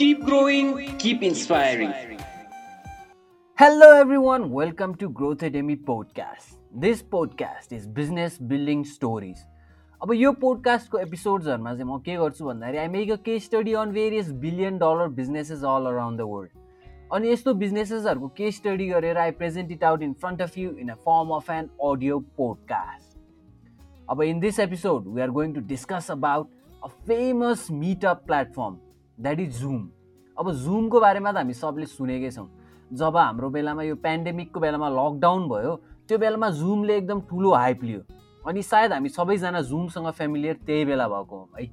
Keep growing, keep inspiring. Hello, everyone. Welcome to Growth Academy podcast. This podcast is business building stories. अब यो पोडकास्टको एपिसोड्सहरूमा चाहिँ म के गर्छु भन्दाखेरि आई मेक अ के study on various billion dollar businesses all around the world अनि यस्तो बिजनेसेसहरूको के स्टडी गरेर I present it out in front of you in a form of an audio podcast अब in this episode we are going to discuss about a famous meetup platform that is Zoom अब जुमको बारेमा त हामी सबले सुनेकै छौँ। जब हाम्रो बेलामा यो पेन्डेमिकको बेलामा लकडाउन भयो त्यो बेलामा जुमले एकदम ठुलो हाइप लियो। अनि सायद हामी सबैजना जुमसँग फेमिलियर त्यही बेला भएको हौँ है।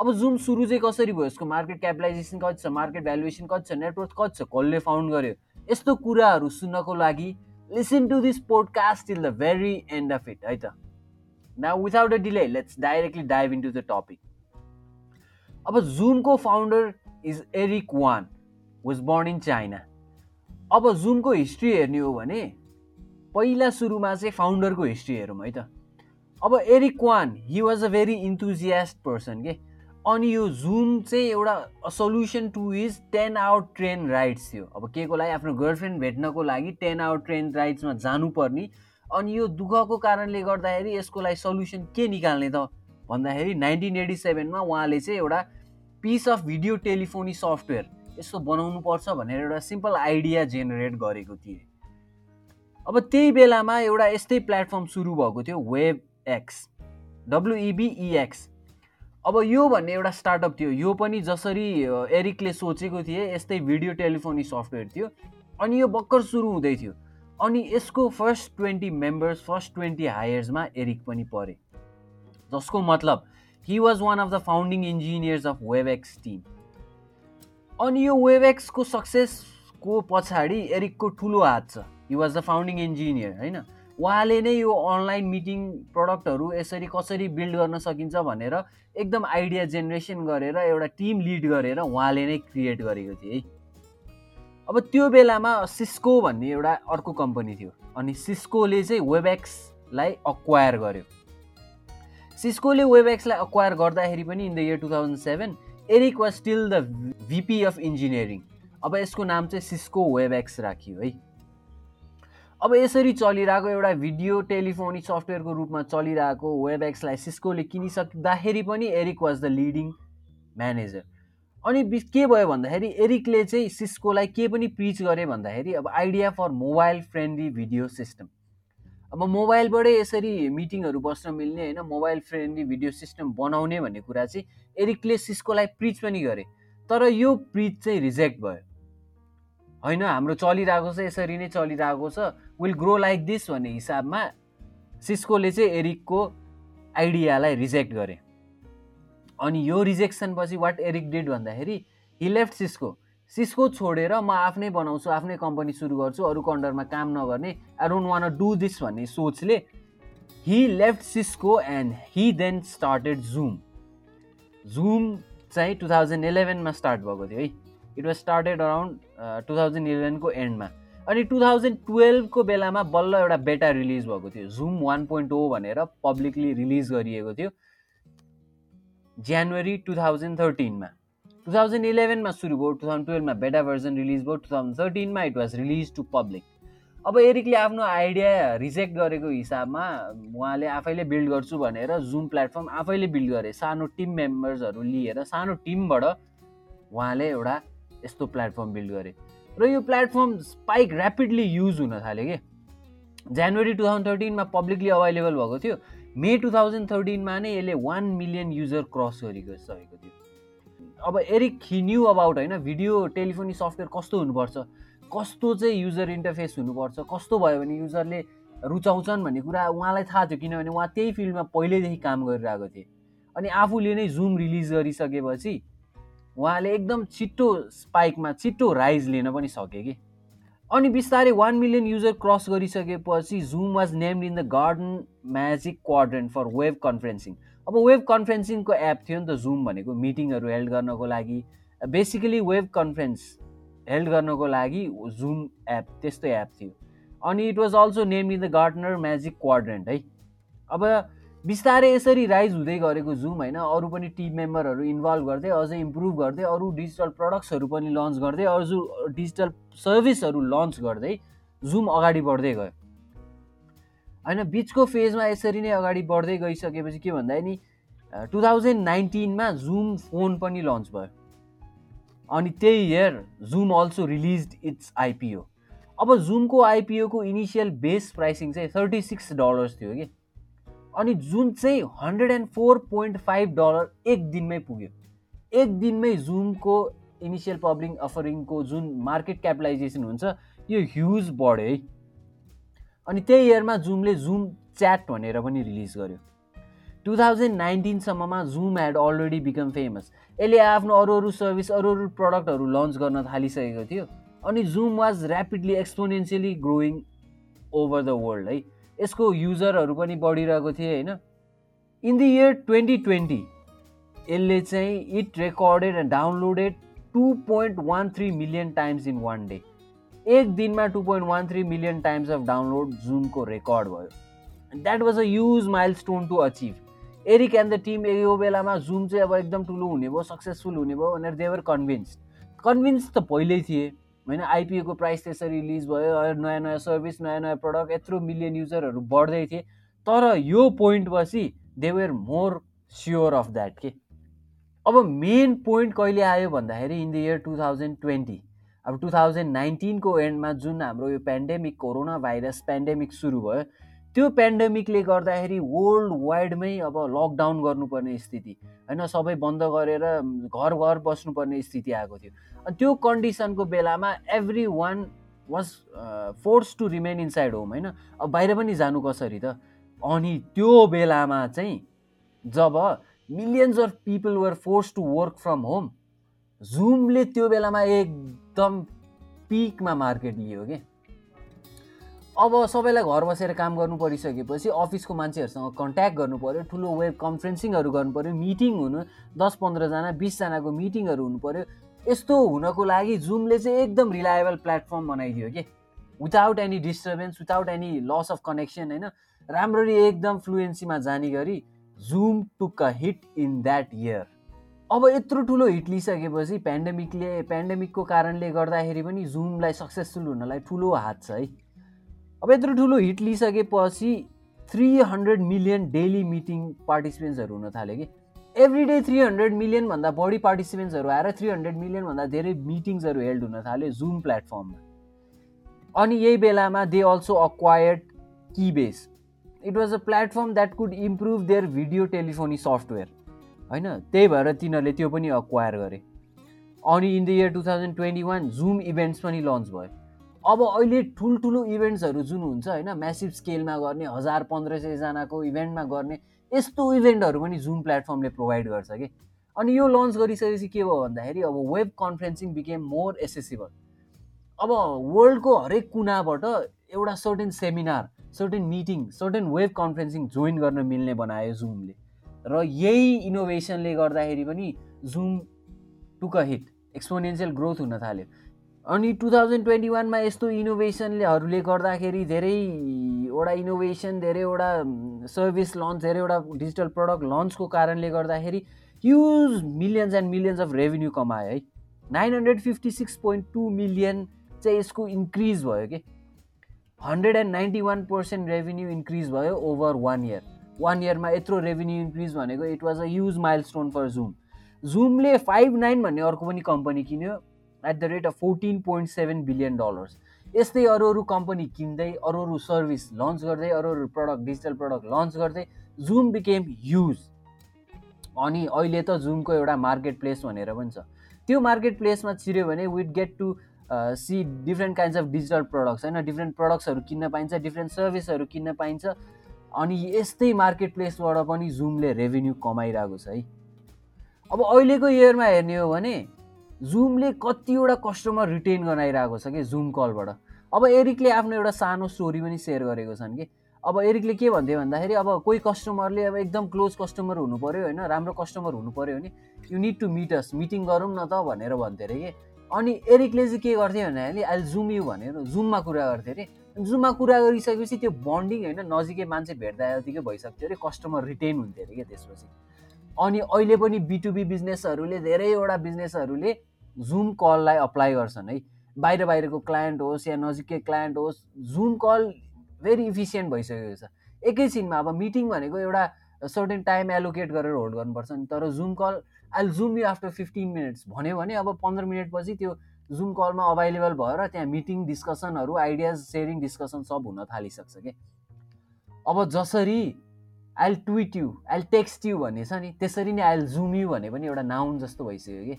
अब जुम सुरु चाहिँ कसरी भयो? यसको मार्केट क्यापिटलाइजेसन कति छ? मार्केट भ्यालुएसन कति छ? नेटवर्क कति छ? कसले फाउन्ड गर्यो? यस्तो कुराहरू सुन्नको लागि listen to this podcast till the very end of it है त। न without a delay let's directly dive into the topic अब जुमको founder is Eric Yuan was born in China अब जुमको हिस्ट्री हेर्ने हो भने पहिला सुरुमा चाहिँ फाउन्डरको हिस्ट्री हेरौँ है त। अब Eric Yuan he was a very enthusiast person के? अनि यो जुम चाहिँ एउटा solution to his ten hour train rides थियो। अब के को लागि? आफ्नो गर्लफ्रेन्ड भेट्नको लागि टेन आवर ट्रेन राइड्समा जानुपर्ने। अनि यो दुःखको कारणले गर्दाखेरि यसको लागि सल्युसन के निकाल्ने त? भन्दाखेरि नाइन्टिन एटी सेभेनमा उहाँले चाहिँ एउटा piece of video telephony software यस्तो बनाउनु पर्छ भनेर एउटा सिम्पल आइडिया जेनेरेट गरेको थिएँ। अब त्यही बेलामा एउटा यस्तै प्लेटफर्म सुरु भएको थियो वेब एक्स डब्लुइबिइएक्स अब यो भन्ने एउटा स्टार्टअप थियो यो पनि जसरी एरिकले सोचेको थिए यस्तै भिडियो टेलिफोनी सफ्टवेयर थियो अनि यो भर्खर सुरु हुँदै थियो। अनि यसको first twenty members first twenty हायर्समा Eric पनि परे। जसको मतलब he was one of the founding engineers of Webex team अनि यो वेबएक्सको सक्सेसको पछाडि एरिकको ठुलो हात छ। He was the founding engineer होइन? उहाँले नै यो अनलाइन मिटिङ प्रडक्टहरू यसरी कसरी बिल्ड गर्न सकिन्छ भनेर एकदम आइडिया जेनेरेसन गरेर एउटा टिम लिड गरेर उहाँले नै क्रिएट गरेको थिए है? अब त्यो बेलामा सिस्को भन्ने एउटा अर्को कम्पनी थियो। अनि सिस्कोले चाहिँ वेबएक्सलाई अक्वायर गर्यो। सिस्कोले वेबएक्सलाई अक्वायर गर्दाखेरि पनि in the year two thousand seven Eric was still the VP of engineering अब यसको नाम चाहिँ सिस्को वेबएक्स राखियो है। अब यसरी चलिरहेको एउटा भिडियो टेलिफोनी सफ्टवेयरको रूपमा चलिरहेको वेबएक्सलाई सिस्कोले किनिसक्दाखेरि पनि Eric was the leading manager अनि के भयो भन्दाखेरि एरिकले चाहिँ सिस्कोलाई के पनि प्रिच गरे भन्दाखेरि अब idea for mobile friendly video system अब मोबाइलबाटै यसरी मिटिङहरू बस्न मिल्ने होइन मोबाइल फ्रेन्डली भिडियो सिस्टम बनाउने भन्ने कुरा चाहिँ एरिकले सिस्कोलाई प्रिच पनि गरे। तर यो प्रिच चाहिँ रिजेक्ट भयो। होइन हाम्रो चलिरहेको छ यसरी नै चलिरहेको छ विल ग्रो लाइक दिस भन्ने हिसाबमा सिस्कोले चाहिँ एरिकको आइडियालाई रिजेक्ट गरे। अनि यो रिजेक्सन पछि वाट एरिक डिड भन्दाखेरि हि लेफ्ट सिस्को सिस्को छोडेर म आफ्नै बनाउँछु आफ्नै कम्पनी सुरु गर्छु अरूको अन्डरमा काम नगर्ने। I don't want do this भन्ने सोचले he left Cisco and he then started Zoom Zoom चाहिँ टु थाउजन्ड इलेभेनमा स्टार्ट भएको थियो है। It was started around two thousand इलेभेनको एन्डमा अनि टु थाउजन्ड टुवेल्भको बेलामा बल्ल एउटा बेटा रिलिज भएको थियो। जुम वान पोइन्ट ओ भनेर पब्लिकली रिलिज गरिएको थियो। जनवरी टु थाउजन्ड थर्टिनमा टु थाउजन्ड इलेभेनमा सुरु भयो टु थाउजन्ड टुवेल्भमा बेटा भर्जन रिलिज भयो two thousand थर्टिनमा it was release to public अब एरिकले आफ्नो आइडिया रिजेक्ट गरेको हिसाबमा उहाँले आफैले बिल्ड गर्छु भनेर जुम प्लेटफर्म आफैले बिल्ड गरे। सानो टिम मेम्बर्सहरू लिएर सानो टिमबाट उहाँले एउटा यस्तो प्लेटफर्म बिल्ड गरे। र यो प्लेटफर्म स्पाइक ऱ्यापिडली युज हुन थाल्यो कि। जनवरी टु थाउजन्ड थर्टिनमा पब्लिकली अभाइलेबल भएको थियो। मे टु थाउजन्ड थर्टिनमा नै यसले वान मिलियन युजर क्रस गरेको सकेको थियो। अब एरिक न्यू अबाउट होइन भिडियो टेलिफोनी सफ्टवेयर कस्तो हुनुपर्छ कस्तो चाहिँ युजर इन्टरफेस हुनुपर्छ कस्तो भयो भने युजरले रुचाउँछन् भन्ने कुरा उहाँलाई थाहा थियो किनभने उहाँ त्यही फिल्डमा पहिल्यैदेखि काम गरिरहेको थिए। अनि आफूले नै जुम रिलिज गरिसकेपछि उहाँले एकदम छिट्टो स्पाइकमा छिट्टो राइज लिन पनि सके कि। अनि बिस्तारै वान मिलियन युजर क्रस गरिसकेपछि Zoom was named in the Gartner magic quadrant for web conferencing अब वेब कन्फरेन्सिङको एप थियो नि त जुम भनेको मिटिङहरू हेल्ड गर्नको लागि। बेसिकली वेब कन्फरेन्स हेल्ड गर्नको लागि जुम एप त्यस्तो एप थियो। अनि it was also name in the Gartner magic quadrant है। अब बिस्तारै यसरी राइज हुँदै गरेको जुम होइन अरू पनि टिम मेम्बरहरू इन्भल्भ गर्दै अझै इम्प्रुभ गर्दै अरू डिजिटल प्रडक्ट्सहरू पनि लन्च गर्दै अरू डिजिटल सर्भिसहरू लन्च गर्दै जुम अगाडि बढ्दै गयो। होइन बिचको फेजमा यसरी नै अगाडि बढ्दै गइसकेपछि के भन्दा नि टु थाउजन्ड नाइन्टिनमा जुम फोन पनि लन्च भयो। अनि त्यही year Zoom also release its IPO अब जुमको आइपिओको इनिसियल बेस प्राइसिङ चाहिँ थर्टी सिक्स डलर्स थियो कि। अनि जुन चाहिँ hundred and four point five dollar एक दिनमै पुग्यो। एक दिनमै जुमको इनिसियल पब्लिक अफरिङको जुन मार्केट क्यापिटलाइजेसन हुन्छ यो ह्युज बढ्यो है। अनि त्यही इयरमा जुमले जुम च्याट भनेर पनि रिलिज गर्यो। Two thousand नाइन्टिनसम्ममा Zoom had already become famous यसले आफ्नो अरू अरू सर्भिस अरू अरू प्रडक्टहरू लन्च गर्न थालिसकेको थियो। अनि Zoom was rapidly exponentially growing over the world है। यसको युजरहरू पनि बढिरहेको थिए होइन। In the year twenty twenty यसले चाहिँ it recorded and downloaded two point one three million times in one day एक दिनमा two point one three million times of download जुमको record भयो। That was a huge milestone to achieve Eric and the team यो बेलामा zoom चाहिँ अब एकदम ठुलो हुने भयो सक्सेसफुल हुने भयो भनेर देवर कन्भिन्स कन्भिन्स त पहिल्यै थिए होइन? आइपिओको प्राइस त्यसरी रिलिज भयो नयाँ नयाँ सर्भिस नयाँ नयाँ प्रडक्ट यत्रो मिलियन युजरहरू बढ्दै थिए। तर यो पोइन्ट पछि they were more sure of that के? अब मेन पोइन्ट कहिले आयो भन्दाखेरि in the year two thousand twenty अब टु थाउजन्ड नाइन्टिनको एन्डमा जुन हाम्रो यो पेन्डेमिक कोरोना भाइरस पेन्डेमिक सुरु भयो त्यो पेन्डेमिकले गर्दाखेरि वर्ल्ड वाइडमै अब लकडाउन गर्नुपर्ने स्थिति होइन? सबै बन्द गरेर घर घर बस्नुपर्ने स्थिति आएको थियो। अनि त्यो कन्डिसनको बेलामा everyone was force to remain inside home होइन? अब बाहिर पनि जानु कसरी त? अनि त्यो बेलामा चाहिँ जब millions of people were force to work from home जुमले त्यो बेलामा एकदम पिकमा मार्केट लियो कि? अब सबैलाई घर बसेर काम गर्नु परिसकेपछि अफिसको मान्छेहरूसँग कन्ट्याक्ट गर्नु पऱ्यो ठुलो वेब कन्फरेन्सिङहरू पऱ्यो मिटिङ हुनु दस पन्ध्रजना बिसजनाको मिटिङहरू हुनु पऱ्यो यस्तो हुनको लागि जुमले चाहिँ एकदम रिलायबल प्लेटफर्म बनाइदियो कि? Without any disturbance without any loss of connection होइन? राम्ररी एकदम फ्लुएन्सीमा जाने गरी Zoom took a hit in that year अब यत्रो ठुलो हिट लिइसकेपछि पेन्डेमिकले पेन्डेमिकको कारणले गर्दाखेरि पनि जुमलाई सक्सेसफुल हुनलाई ठुलो हात छ है। अब यत्रो ठुलो hit लिइसकेपछि three hundred million daily meeting पार्टिसिपेन्ट्सहरू हुन थाल्यो कि। एभ्री डे थ्री हन्ड्रेड मिलियनभन्दा बढी पार्टिसिपेन्ट्सहरू आएर थ्री हन्ड्रेड मिलियनभन्दा धेरै मिटिङ्सहरू हेल्ड हुन थाल्यो जुम प्लेटफर्ममा। अनि यही बेलामा they also acquired Keybase it was a platform that could improve their video telephony software होइन त्यही भएर तिनीहरूले त्यो पनि अक्वायर गरे। अनि in the year two thousand twenty one Zoom events पनि लन्च भयो। अब अहिले ठुल्ठुलो इभेन्ट्सहरू जुन हुन्छ होइन म्यासिभ स्केलमा गर्ने हजार पन्ध्र सयजनाको इभेन्टमा गर्ने यस्तो इभेन्टहरू पनि जुम प्लेटफर्मले प्रोभाइड गर्छ कि। अनि यो लन्च गरिसकेपछि के भयो भन्दाखेरि अब web conferencing became more accessible अब वर्ल्डको हरेक कुनाबाट एउटा certain seminar certain meeting certain web conferencing join गर्न मिल्ने बनायो जुमले र यही इनोभेसनले गर्दाखेरि पनि Zoom took hit exponential growth हुन थाल्यो। अनि टु थाउजन्ड ट्वेन्टी वानमा यस्तो इनोभेसनलेहरूले गर्दाखेरि धेरैवटा इनोभेसन धेरैवटा सर्भिस लन्च धेरैवटा डिजिटल प्रडक्ट लन्चको कारणले गर्दाखेरि huge millions and millions of revenue कमायो है। Nine hundred fifty six point two million चाहिँ यसको इन्क्रिज भयो कि? Hundred and ninety one percent revenue increase भयो ओभर वान इयर वान इयरमा यत्रो रेभेन्यू इन्क्रिज भनेको it was a huge milestone for Zoom जुमले फाइभ नाइन भन्ने अर्को पनि कम्पनी किन्यो at the rate of fourteen point seven billion dollars यस्तै अरू अरू कम्पनी किन्दै अरू अरू सर्भिस लन्च गर्दै अरू अरू प्रडक्ट डिजिटल प्रडक्ट लन्च गर्दै जुम बिकेम युज अनि अहिले त जुमको एउटा मार्केट प्लेस भनेर पनि छ. त्यो मार्केट प्लेसमा छिर्यो भने with get to see different kinds of digital products होइन डिफ्रेन्ट प्रडक्ट्सहरू किन्न पाइन्छ डिफ्रेन्ट सर्भिसहरू किन्न पाइन्छ। अनि यस्तै मार्केट प्लेसबाट पनि जुमले रेभेन्यू कमाइरहेको छ है। अब अहिलेको इयरमा हेर्ने हो भने जुमले कतिवटा कस्टमर रिटेन गराइरहेको छ कि जुम कलबाट अब एरिकले आफ्नो एउटा सानो स्टोरी पनि सेयर गरेको छन् कि। अब एरिकले के भन्थ्यो भन्दाखेरि अब कोही कस्टमरले अब एकदम क्लोज कस्टमर हुनु पऱ्यो होइन राम्रो कस्टमर हुनु पऱ्यो भने you need to meet us meeting गरौँ न त भनेर भन्थ्यो अरे कि। अनि एरिकले चाहिँ के गर्थ्यो भन्दाखेरि अहिले जुम यु भनेर जुममा कुरा गर्थ्यो अरे। जुममा कुरा गरिसकेपछि त्यो बन्डिङ होइन नजिकै मान्छे भेट्दा जतिकै भइसक्थ्यो अरे कस्टमर रिटेन हुन्थ्यो अरे क्या त्यसपछि। अनि अहिले पनि बिटुबी बिजनेसहरूले धेरैवटा बिजनेसहरूले जुम कललाई अप्लाई गर्छन् है। बाहिर बाहिरको क्लायन्ट होस् या नजिकै क्लायन्ट होस् जुम कल भेरी इफिसियन्ट भइसकेको छ। एकैछिनमा अब मिटिङ भनेको एउटा सर्टेन टाइम एलोकेट गरेर होल्ड गर्नुपर्छ नि। तर Zoom call I Zoom you after fifteen minutes भन्यो भने अब पन्ध्र मिनटपछि त्यो जुम कलमा अभाइलेबल भएर त्यहाँ मिटिङ डिस्कसनहरू आइडियाज सेयरिङ डिस्कसन सब हुन थालिसक्छ कि? अब जसरी I'll tweet you I'll text you भन्ने छ नि त्यसरी नै आइल जुम यु भने पनि एउटा नाउन जस्तो भइसक्यो कि?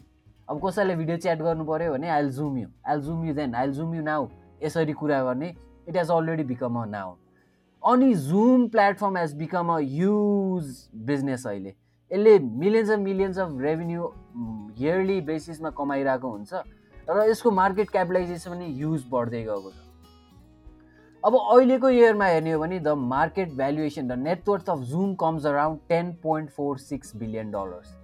अब कसैलाई भिडियो च्याट गर्नु पऱ्यो भने I'll Zoom you I'll Zoom you then I'll Zoom you now यसरी कुरा गर्ने it has already become a noun अनि Zoom platform has become a huge business अहिले। यसले millions of millions of revenue yearly बेसिसमा कमाइरहेको हुन्छ। र यसको मार्केट क्यापिटलाइजेसन पनि युज बढ्दै गएको छ। अब अहिलेको इयरमा हेर्ने हो भने the market valuation the net worth of Zoom comes around ten point four six billion dollars.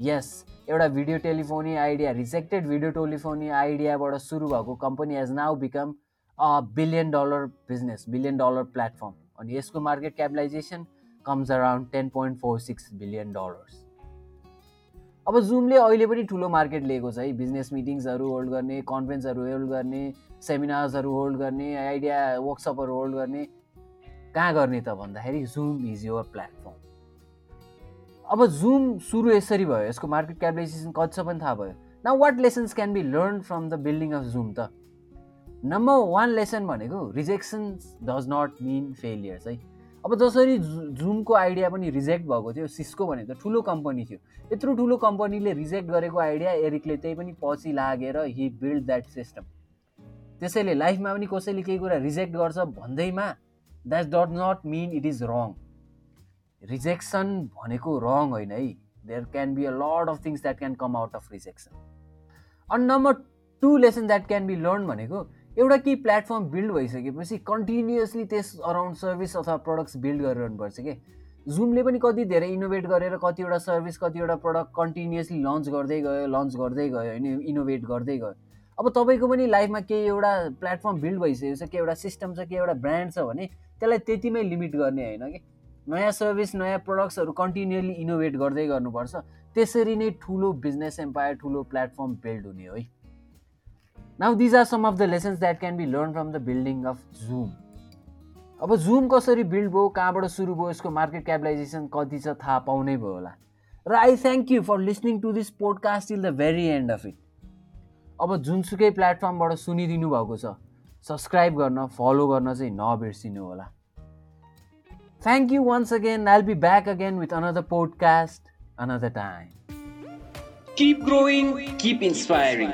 यस एउटा video telephony idea rejected video telephony आइडियाबाट सुरु भएको company has now become a billion dollar business billion dollar platform अनि यसको market capitalisation comes around ten point four six billion dollars. अब जुमले अहिले पनि ठुलो मार्केट लिएको छ है। बिजनेस मिटिङ्सहरू होल्ड गर्ने कन्फरेन्सहरू होल्ड गर्ने सेमिनार्सहरू होल्ड गर्ने आइडिया वर्कसपहरू होल्ड गर्ने। कहाँ गर्ने त भन्दाखेरि जुम इज योर प्लेटफर्म अब जुम सुरु यसरी भयो। यसको मार्केट क्यापिटलाइजेसन पनि थाहा भयो। न what lessons can be learn from the building of Zoom त? नम्बर वान लेसन भनेको rejections does not mean failures है। अब जसरी जुमको आइडिया पनि रिजेक्ट भएको थियो सिस्को भनेको त ठुलो कम्पनी थियो। यत्रो ठुलो कम्पनीले रिजेक्ट गरेको आइडिया एरिकले त्यही पनि पछि लागेर हि बिल्ड द्याट सिस्टम त्यसैले लाइफमा पनि कसैले केही कुरा रिजेक्ट गर्छ भन्दैमा that does not mean it is wrong rejection भनेको रङ होइन है। There can be a lot of things that can come out of rejection अनि number two lesson that can be learn भनेको एउटा केही प्लेटफर्म बिल्ड भइसकेपछि continuously त्यस around service अथवा प्रडक्ट्स बिल्ड गरिरहनुपर्छ कि? जुमले पनि कति धेरै इनोभेट गरेर कतिवटा सर्भिस कतिवटा प्रडक्ट कन्टिन्युसली लन्च गर्दै गयो लन्च गर्दै गयो होइन इनोभेट गर्दै गयो। अब तपाईँको पनि लाइफमा केही एउटा प्लेटफर्म बिल्ड भइसकेको छ केही एउटा सिस्टम छ केही एउटा ब्रान्ड छ भने त्यसलाई त्यतिमै लिमिट गर्ने होइन कि? नयाँ सर्भिस नयाँ प्रडक्ट्सहरू कन्टिन्युली इनोभेट गर्दै गर्नुपर्छ। त्यसरी नै ठुलो बिजनेस एम्पायर ठुलो प्लेटफर्म बिल्ड हुने है। Now these are some of the lessons that can be learn from the building of Zoom अब जुम कसरी बिल्ड भयो कहाँबाट सुरु भयो यसको मार्केट क्यापिटलाइजेसन कति छ थाहा पाउनै भयो होला। र I thank you for listening to this podcast till the very end of it अब जुनसुकै प्लेटफर्मबाट सुनिदिनु भएको छ सब्सक्राइब गर्न फलो गर्न चाहिँ नबिर्सिनु होला। Thank you once again I be back again with another podcast another time keep inspiring.